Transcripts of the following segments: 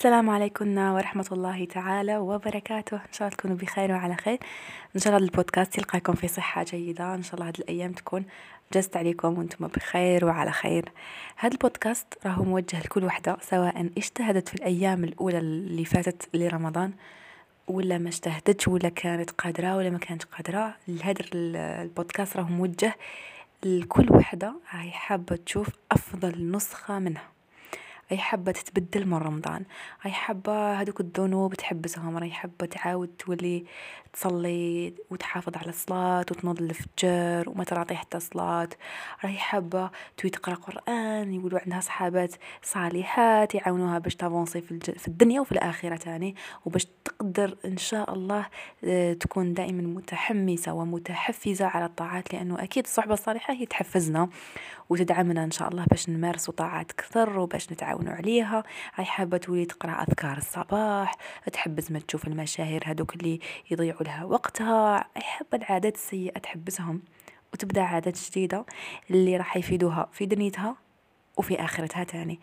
السلام عليكم ورحمة الله تعالى وبركاته. إن شاء الله تكونوا بخير وعلى خير. إن شاء الله البودكاست يلقاكم في صحة جيدة. إن شاء الله هذه الأيام تكون جزت عليكم وأنتم بخير وعلى خير. هذا البودكاست راهو موجه لكل وحدة سواء اجتهدت في الأيام الأولى اللي فاتت لرمضان ولا ما اجتهدتش ولا كانت قادرة ولا ما كانت قادرة. هذا البودكاست راهو موجه لكل وحدة هاي حابة تشوف أفضل نسخة منها. حابة تتبدل من رمضان؟ أي حابة هذوك الذنوب تحبسهم؟ راهي حابة تعاود تولي تصلي وتحافظ على الصلاة وتنوض الفجر وما تراطي حتى صلاة راهي حابة توي تقرأ قرآن يقولوا عندها صحابات صالحات يعاونوها باش تافونسي في, الج... في الدنيا وفي الآخرة تاني وباش تقدر إن شاء الله آه، تكون دائما متحمسة ومتحفزة على الطاعات لأنه أكيد الصحبة الصالحة هي تحفزنا وتدعمنا إن شاء الله باش نمارسوا طاعات كثر وباش نتعاونوا عليها. هاي حابة تولي تقرأ أذكار الصباح تحبز ما تشوف المشاهير هذوك اللي يضيعوا لها وقتها. حابة العادات السيئة تحبسهم وتبدأ عادات جديدة اللي راح يفيدوها في دنيتها وفي آخرتها تاني.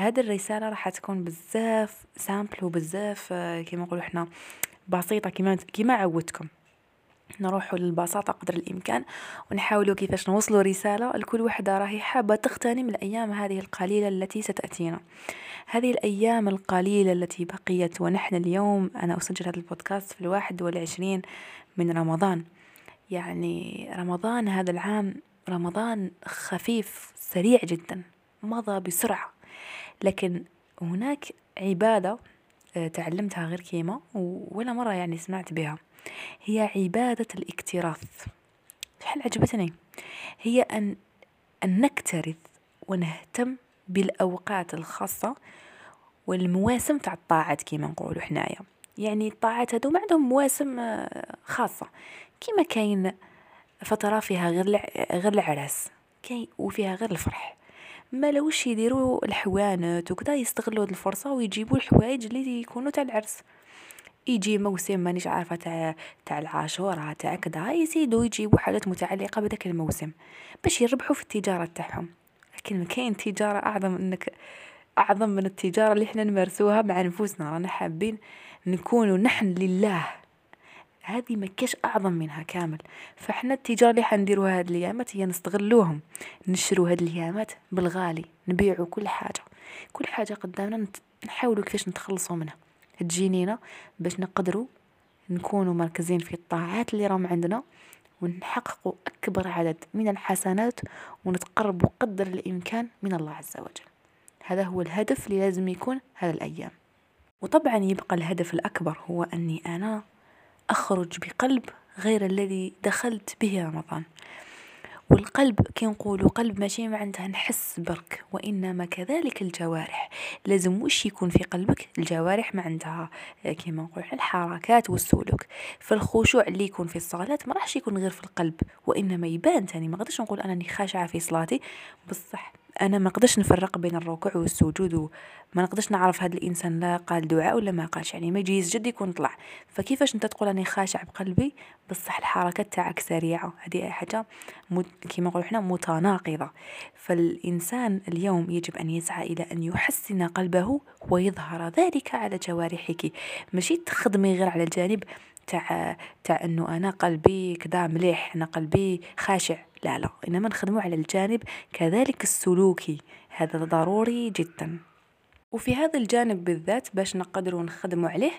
هذه الرسالة راح تكون بزاف سامبل وبزاف آه، كيما نقولوا إحنا بسيطة كيما كيما عودتكم. نروحوا للبساطة قدر الإمكان ونحاولوا كيفاش نوصلوا رسالة. لكل وحدة راهي حابة تغتنم الأيام هذه القليلة التي ستأتينا. هذه الأيام القليلة التي بقيت ونحن اليوم أنا أسجل هذا البودكاست في الواحد والعشرين من رمضان. يعني رمضان هذا العام رمضان خفيف سريع جدا مضى بسرعة. لكن هناك عبادة آه، تعلمتها غير كيما ولا مرة يعني سمعت بها. هي عبادة الاكتراث. شحال عجبتني؟ هي أن أن نكترث ونهتم بالأوقات الخاصة والمواسم تاع الطاعات كيما نقولوا حنايا. يعني الطاعات هذو ما عندهم مواسم آه، خاصة. كيما كاين فترة فيها غير غير العرس كاين وفيها غير الفرح. ما لوش يديروا الحوانت وكذا يستغلوا هذه الفرصة ويجيبوا الحوايج اللي يكونوا تاع العرس. يجي موسم مانيش عارفة تاع تاع العاشوراء تاع كذا يزيدوا يجيبوا حاجات متعلقة بذاك الموسم باش يربحوا في التجارة تاعهم. لكن كاين تجارة أعظم إنك أعظم من التجارة اللي إحنا نمارسوها مع نفوسنا رانا حابين نكونوا نحن لله. هذه ما كاش أعظم منها كامل. فاحنا التجارة اللي حنديروها هاد الايامات هي نستغلوهم. نشروا هاد الايامات بالغالي نبيعوا كل حاجة. كل حاجة قدامنا نحاولوا كيفاش نتخلصوا منها. تجينينا باش نقدروا نكونوا مركزين في الطاعات اللي راهم عندنا ونحققوا أكبر عدد من الحسنات ونتقربوا قدر الإمكان من الله عز وجل. هذا هو الهدف اللي لازم يكون هذا الأيام. وطبعا يبقى الهدف الأكبر هو أني أنا أخرج بقلب غير الذي دخلت به رمضان. والقلب كي نقولوا قلب ماشي معناتها نحس برك وإنما كذلك الجوارح. لازم وش يكون في قلبك؟ الجوارح ما عندها كيما نقول الحركات والسلوك. فالخشوع اللي يكون في الصلاه ما راحش يكون غير في القلب وإنما يبان تاني. ما نقدرش نقول أنني خاشعة في صلاتي. بصح أنا ما نقدرش نفرق بين الركوع والسجود وما نقدرش نعرف هذا الإنسان لا قال دعاء ولا ما قالش يعني ما يجي يسجد يكون طلع. فكيفاش أنت تقول أني خاشع بقلبي؟ بصح الحركات تاعك سريعة. هذه حاجة كيما نقولوا إحنا متناقضة. فالإنسان اليوم يجب أن يسعى إلى أن يحسن قلبه ويظهر ذلك على جوارحك. ماشي تخدمي غير على الجانب تاع تاع إنه أنا قلبي كذا مليح أنا قلبي خاشع. لا لا إنما نخدموا على الجانب كذلك السلوكي. هذا ضروري جدا. وفي هذا الجانب بالذات باش نقدروا نخدموا عليه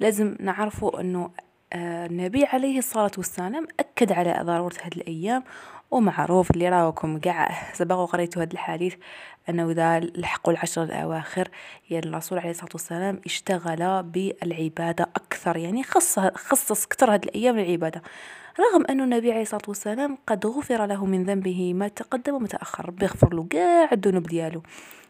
لازم نعرفوا إنه آه، النبي عليه الصلاة والسلام أكد على ضرورة هذه الأيام ومعروف اللي راوكم قاع. سبق قريتوا هذا الحديث. أنه إذا لحقوا العشر الأواخر يعني الرسول عليه الصلاة والسلام اشتغل بالعبادة أكثر يعني خص خصص كثر هذه الأيام للعبادة. رغم أن النبي عليه الصلاة والسلام قد غفر له من ذنبه ما تقدم وما تأخر ربي يغفر له كاع الذنوب ديالو.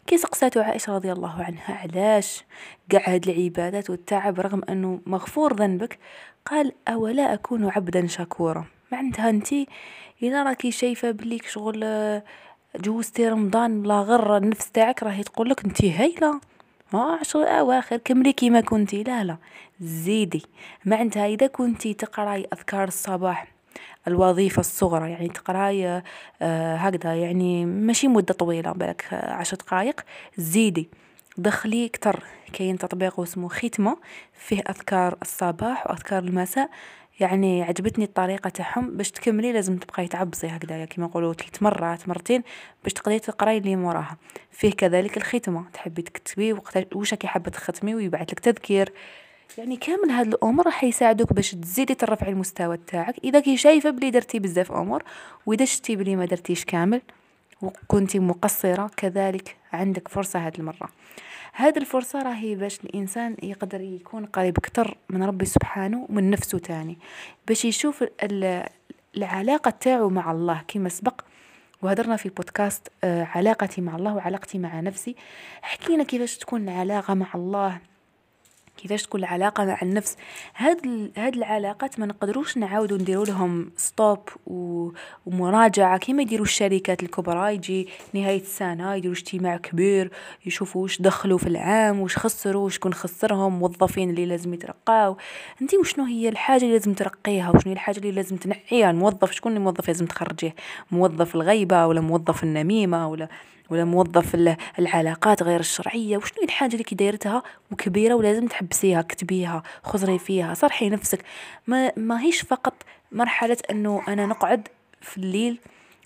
كي سقساتو عائشة رضي الله عنها علاش قاع هاد العبادات والتعب رغم أنه مغفور ذنبك؟ قال أولا أكون عبدا شكورا. معناتها انتي إذا راكي شايفة بليك شغل جوزتي رمضان لا غر النفس تاعك راهي تقولك أنتي هايلة. ما عشر أواخر كملي كيما كنتي. لا لا. زيدي. معناتها إذا كنتي تقراي أذكار الصباح الوظيفة الصغرى يعني تقراي آه هكذا يعني ماشي مدة طويلة بالك عشر دقايق زيدي. دخلي كتر كاين تطبيق اسمه ختمة فيه أذكار الصباح وأذكار المساء. يعني عجبتني الطريقة تاعهم باش تكملي لازم تبقاي تعبصي هكذايا كيما نقولوا ثلاث مرات مرتين باش تقدري تقراي اللي موراها. فيه كذلك الختمة تحبي تكتبي واش راكي حابة تختمي ويبعث لك تذكير. يعني كامل هاد الأمور راح يساعدوك باش تزيدي ترفعي المستوى تاعك. إذا كي شايفة بلي درتي بزاف أمور وإذا شتي بلي ما درتيش كامل وكنتي مقصرة كذلك عندك فرصة هاد المرة. هاد الفرصة راهي باش الإنسان يقدر يكون قريب أكتر من ربي سبحانه ومن نفسه تاني باش يشوف العلاقة تاعو مع الله كما سبق. وهدرنا في بودكاست آه، علاقتي مع الله وعلاقتي مع نفسي. حكينا كيفاش تكون العلاقة مع الله؟ كيفاش تكون العلاقة مع النفس. هاد هاد العلاقات ما نقدروش نعاودو نديرو لهم ستوب ومراجعة. كيما يديروا الشركات الكبرى يجي نهاية السنة يديروا اجتماع كبير يشوفوا واش دخلوا في العام واش خسروا وشكون خسرهم موظفين اللي لازم يترقاو. انت وشنو هي الحاجة اللي لازم ترقيها؟ وشنو هي الحاجة اللي لازم تنحيها الموظف شكون الموظف لازم تخرجيه؟ موظف الغيبة ولا موظف النميمة ولا ولا موظف العلاقات غير الشرعية؟ وشنو الحاجة اللي دايرتها وكبيرة ولازم تحبسيها كتبيها خزري فيها صرحي نفسك. ما, ما هيش فقط مرحلة إنه أنا نقعد في الليل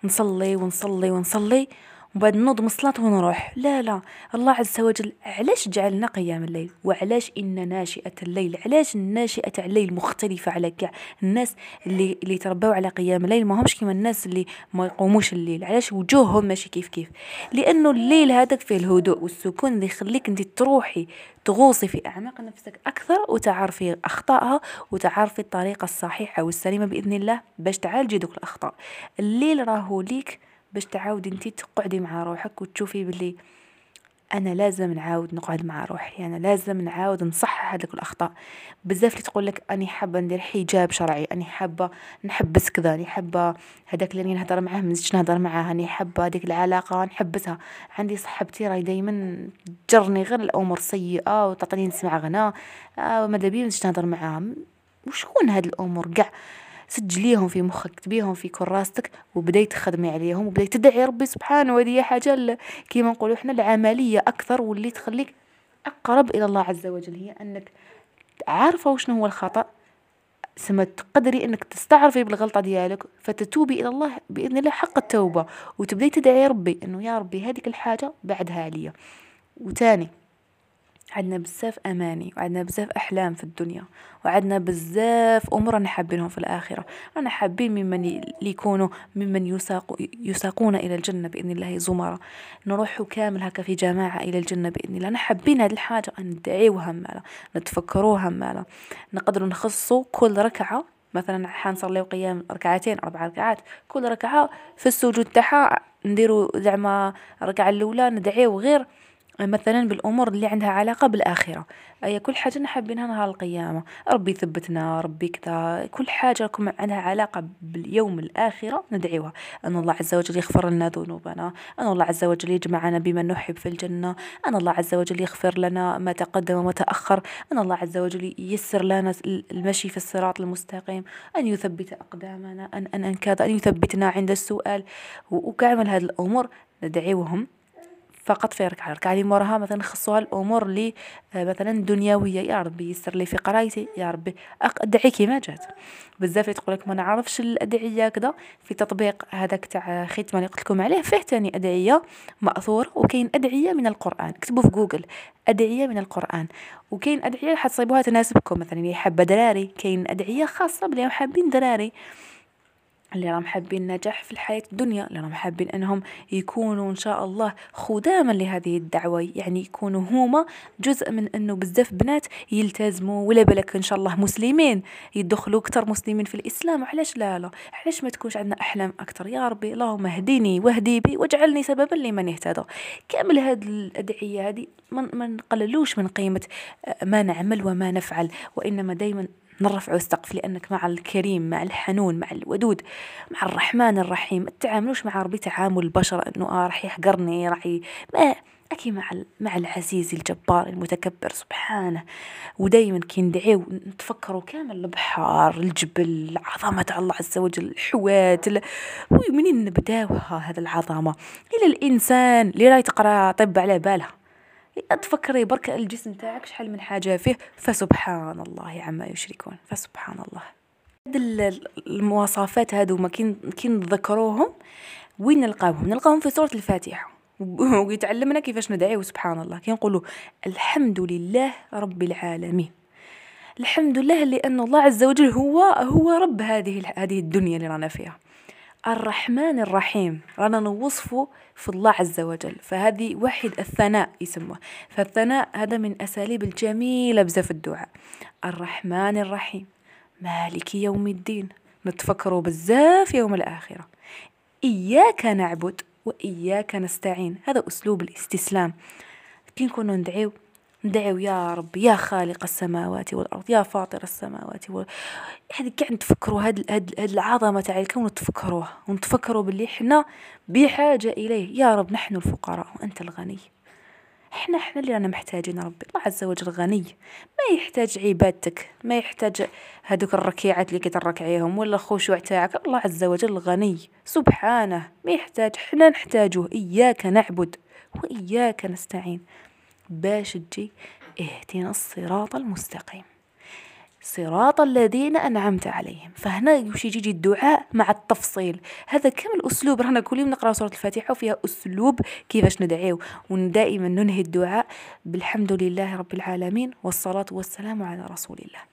نصلي ونصلي ونصلي وبعد نوض من الصلاة ونروح. لا لا. الله عز وجل علاش جعلنا قيام الليل؟ وعلاش إن ناشئة الليل؟ علاش الناشئة تاع الليل مختلفة على كاع الناس اللي اللي تربوا على قيام الليل؟ ما همش كيما الناس اللي ما يقوموش الليل. علاش وجوههم ماشي كيف كيف؟ لأنه الليل هذاك فيه الهدوء والسكون اللي يخليك أنت تروحي تغوصي في أعماق نفسك أكثر وتعرفي أخطائها وتعرفي الطريقة الصحيحة والسليمة بإذن الله باش تعالجي دوك الأخطاء. الليل راهو ليك باش تعاودي انتي تقعدي مع روحك وتشوفي بلي أنا لازم نعاود نقعد مع روحي أنا لازم نعاود نصحح هذوك الأخطاء. بزاف اللي تقول لك أني حابة ندير حجاب شرعي أني حابة نحبس كذا أني حابة هذاك اللي نهضر معاه ما نهضر معاه أني حابة هذيك العلاقة نحبسها عندي صاحبتي راهي دائما تجرني غير الأمور السيئة وتعطيني نسمع غناء آه ماذا بيا نهضر معاها؟ وشكون هاد الأمور؟ كاع سجليهم في مخك كتبيهم في كراستك وبداي تخدمي عليهم وبداي تدعي ربي سبحانه وهذه حاجة كيما نقولوا إحنا العملية أكثر واللي تخليك أقرب إلى الله عز وجل هي أنك عارفة وشنو هو الخطأ سما تقدري إنك تستعرفي بالغلطة ديالك فتتوبي إلى الله بإذن الله حق التوبة وتبداي تدعي ربي إنه يا ربي هذيك الحاجة بعدها عليا. وتاني عندنا بزاف أماني وعندنا بزاف أحلام في الدنيا وعندنا بزاف أمور رانا حابينهم في الآخرة. رانا حابين ممن يكونوا ممن يساق يساقون إلى الجنة بإذن الله زمرا نروحوا كامل هكا في جماعة إلى الجنة بإذن الله. أنا حابين هذه الحاجة ندعيوها مالا نتفكروها مالا نقدروا نخصوا كل ركعة مثلا حنصليو قيام ركعتين أربع ركعات كل ركعة في السجود تاعها. نديروا زعما الركعة الأولى ندعيو غير مثلا بالأمور اللي عندها علاقة بالآخرة. أي كل حاجة نحبينها نهار القيامة. ربي ثبتنا ربي كذا. كل حاجة لكم عندها علاقة باليوم الآخرة ندعيوها. أن الله عز وجل يغفر لنا ذنوبنا. أن الله عز وجل يجمعنا بمن نحب في الجنة. أن الله عز وجل يغفر لنا ما تقدم وما تأخر. أن الله عز وجل ييسر لنا المشي في الصراط المستقيم. أن يثبت أقدامنا. أن أن, أن كذا. أن يثبتنا عند السؤال. وكامل هذه الأمور ندعيوهم فقط في ركعة. الركعة اللي موراها مثلا نخصوها الأمور اللي آه، مثلا دنيوية. يا ربي يسر لي في قرايتي. يا ربي أدعي كيما جات. بزاف تقول لك ما نعرفش الأدعية كذا في تطبيق هذاك تاع ختمة اللي قلت لكم عليه. فيه تاني أدعية مأثورة وكاين أدعية من القرآن. كتبوا في جوجل أدعية من القرآن. وكاين أدعية حتصيبوها تناسبكم. مثلا اللي حابة دراري كاين أدعية خاصة بلي حابين دراري. اللي راهم حابين النجاح في الحياة الدنيا اللي راهم حابين إنهم يكونوا إن شاء الله خداما لهذه الدعوة يعني يكونوا هما جزء من إنه بزاف بنات يلتزموا ولا بالك إن شاء الله مسلمين يدخلوا أكثر مسلمين في الإسلام علاش لا لا؟ علاش ما تكونش عندنا أحلام أكثر؟ يا ربي اللهم اهديني واهدي بي واجعلني سببا لمن يهتدى كامل هذه الأدعية هذه ما نقللوش من قيمة ما نعمل وما نفعل وإنما دائما نرفع السقف لأنك مع الكريم مع الحنون مع الودود مع الرحمن الرحيم. ما تتعاملوش مع ربي تعامل البشر أنه آه راح يحقرني راح ي... ما أكي مع مع العزيز الجبار المتكبر سبحانه. ودايما كي ندعيو نتفكروا كامل البحار الجبل عظمة الله عز وجل الحوات ومنين نبداوها هذا العظمة؟ إلى الإنسان اللي راهي تقرأ طب على بالها. تفكري برك الجسم تاعك شحال من حاجة فيه فسبحان الله عما يشركون فسبحان الله هاد المواصفات هادو كي كي نذكروهم وين نلقاوهم؟ نلقاهم في سورة الفاتحة. ويتعلمنا كيفاش ندعيو سبحان الله كي نقولوا الحمد لله رب العالمين. الحمد لله لأن الله عز وجل هو هو رب هذه هذه الدنيا اللي رانا فيها. الرحمن الرحيم. رانا نوصفه في الله عز وجل. فهذه واحد الثناء يسموه. فالثناء هذا من أساليب الجميلة بزاف الدعاء. الرحمن الرحيم. مالك يوم الدين. نتفكروا بزاف يوم الآخرة. إياك نعبد وإياك نستعين. هذا أسلوب الاستسلام. كي نكونوا ندعيو ندعيو يا رب يا خالق السماوات والأرض يا فاطر السماوات والأرض يعني كاع نتفكروا هاد, هاد, هاد العظمة تاع الكون نتفكروها ونتفكروا باللي حنا بحاجة إليه. يا رب نحن الفقراء وأنت الغني. إحنا إحنا اللي رانا محتاجين ربي. الله عز وجل غني. ما يحتاج عبادتك ما يحتاج هذوك الركيعات اللي كتركعيهم ولا الخشوع تاعك. الله عز وجل غني. سبحانه. ما يحتاج حنا نحتاجه إياك نعبد وإياك نستعين. باش تجي اهدنا الصراط المستقيم. صراط الذين أنعمت عليهم. فهنا يمشي يجي الدعاء مع التفصيل. هذا كامل أسلوب رانا كل يوم نقرأ سورة الفاتحة وفيها أسلوب كيفاش ندعيو. ودائما ننهي الدعاء بالحمد لله رب العالمين والصلاة والسلام على رسول الله.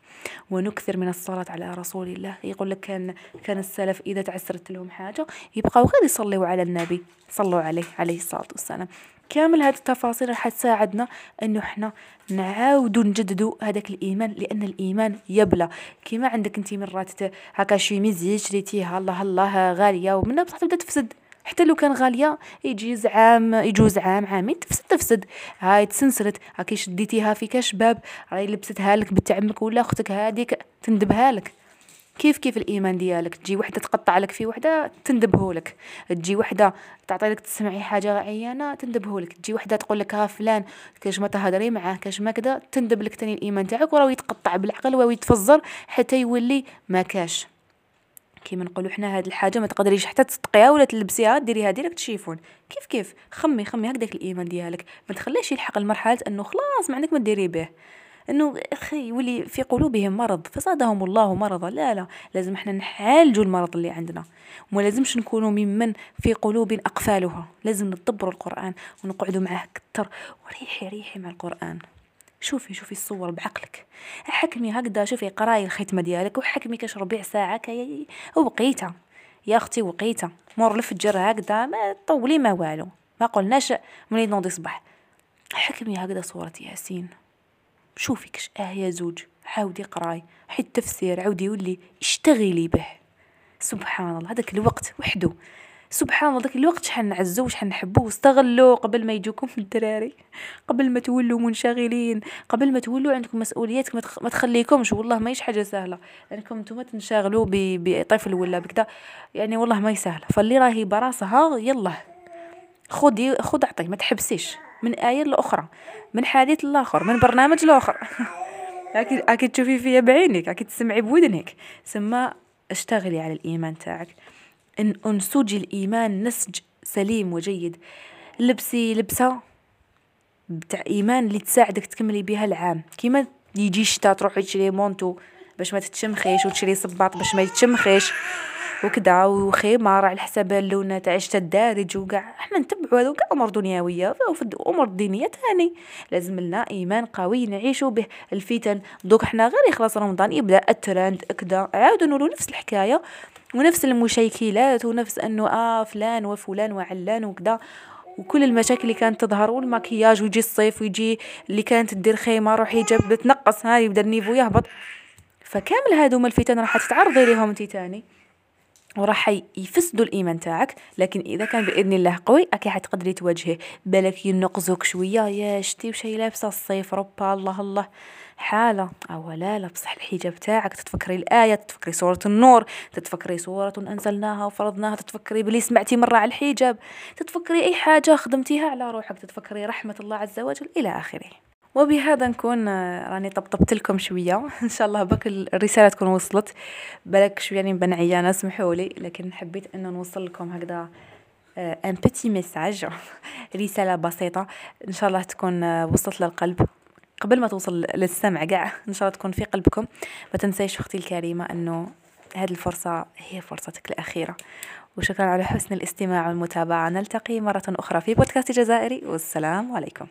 ونكثر من الصلاة على رسول الله. يقول لك كان كان السلف إذا تعسرت لهم حاجة يبقوا غير يصلوا على النبي. صلوا عليه عليه الصلاة والسلام. كامل هذه التفاصيل راح تساعدنا انه إحنا نعاودوا نجددوا هذاك الإيمان لأن الإيمان يبلى. كيما عندك أنت مرات هكا شي ميزي شريتيها الله الله غالية ومنها بصح تبدأ تفسد. حتى لو كان غالية يجي عام يجوز عام عامين تفسد تفسد. هاي تسنسرت. هاكي شديتيها في كاش باب راهي لبستها لك بنت عمك ولا أختك هذيك تندبها لك. كيف كيف الإيمان ديالك؟ تجي وحدة تقطع لك في وحدة تندبه لك. تجي وحدة تعطي لك تسمعي حاجة عيانة تندبه لك. تجي وحدة تقول لك ها فلان كاش ما تهضري معاه كاش ما كذا تندب لك تاني الإيمان تاعك وراه يتقطع بالعقل وراه يتفزر حتى يولي ما كاش. كيما نقولوا حنا هاد الحاجة ما تقدريش حتى تصدقيها ولا تلبسيها ديريها directe chiffon. كيف كيف؟ خمي خمي هكذاك الإيمان ديالك. ما تخليش يلحق المرحله إنه خلاص ما عندك ما ديري به. إنه أخي يولي في قلوبهم مرض فزادهم الله مرضا. لا لا لازم إحنا نعالجوا المرض اللي عندنا. وما لازمش نكونوا ممن في قلوب أقفالها. لازم ندبروا القرآن ونقعدوا معاه كثر وريحي ريحي مع القرآن. شوفي شوفي الصور بعقلك. حكمي هكذا شوفي قراي الختمة ديالك وحكمي كاش ربع ساعة كي وقيته يا أختي وقيته مور الفجر هكذا ما طولي ما والو. ما قلناش من نوضي صباح. حكمي هكذا سوره ياسين. شوفي كش آية زوج. عاودي قراي. حيد التفسير عاودي يولي اشتغلي به. سبحان الله هذاك الوقت وحده. سبحان الله ذاك الوقت شحال نعزو وشحال نحبو. واستغلوا قبل ما يجوكم الدراري. قبل ما تولوا منشغلين قبل ما تولوا عندكم مسؤوليات ما تخليكمش. والله ماهيش حاجة سهلة. لانكم نتوما تنشغلوا بطفل ولا بكذا يعني والله ما سهلة. فاللي راهي براسها يلا. خذي خذ أعطي. ما تحبسيش. من آية لأخرى. من حديث لآخر. من برنامج لآخر. أكيد أكيد تشوفي فيا بعينك. أكيد تسمعي بودنك. سما اشتغلي على الإيمان تاعك. إن أنسجي الإيمان نسج سليم وجيد. لبسي لبسة بتاع إيمان اللي تساعدك تكملي بها العام. كيما يجي الشتا تروحي تشري مونتو باش ما تتشمخيش وتشري صباط باش ما يتشمخيش وكذا وخيمة على حساب اللون تاع الشتا الدارج وكاع. إحنا نتبعوا هذو كاع أمور دنيوية وفي الأمور الدينية تاني. لازم لنا إيمان قوي نعيشوا به الفتن. دوك إحنا غير يخلص رمضان يبدأ الترند كذا عاودوا نقولوا نفس الحكاية. ونفس المشيكلات ونفس أنه آه فلان وفلان وعلان وكذا. وكل المشاكل اللي كانت تظهر والمكياج ويجي الصيف ويجي اللي كانت دير خيمة روح حجاب تنقص هاي يبدأ ال niveau يهبط فكامل هادو الفتن راح تتعرضي ليهم انت تاني وراح يفسدوا الإيمان تاعك. لكن إذا كان بإذن الله قوي أكيد حتقدري تواجهه بالك ينقزوك شوية. يا شتي وشي لابسة الصيف ربا الله الله. حالة أو لا بصح الحجاب تاعك تتفكري الآية تتفكري سورة النور تتفكري سورة أنزلناها وفرضناها تتفكري بلي سمعتي مرة على الحجاب. تتفكري أي حاجة خدمتيها على روحك. تتفكري رحمة الله عز وجل إلى آخره. وبهذا نكون آه، راني طبطبت لكم شوية. إن شاء الله بك الرسالة تكون وصلت. بالك شوية نبان عيانه سمحوا لي لكن حبيت إنه نوصل لكم هكذا ان بيتي ميساج رسالة بسيطة. إن شاء الله تكون وصلت للقلب. قبل ما توصل للسمع قاع إن شاء الله تكون في قلبكم. ما تنسيش أختي الكريمة إنه هذه الفرصة هي فرصتك الأخيرة. وشكرا على حسن الاستماع والمتابعة. نلتقي مرة أخرى في بودكاست جزائري. والسلام عليكم.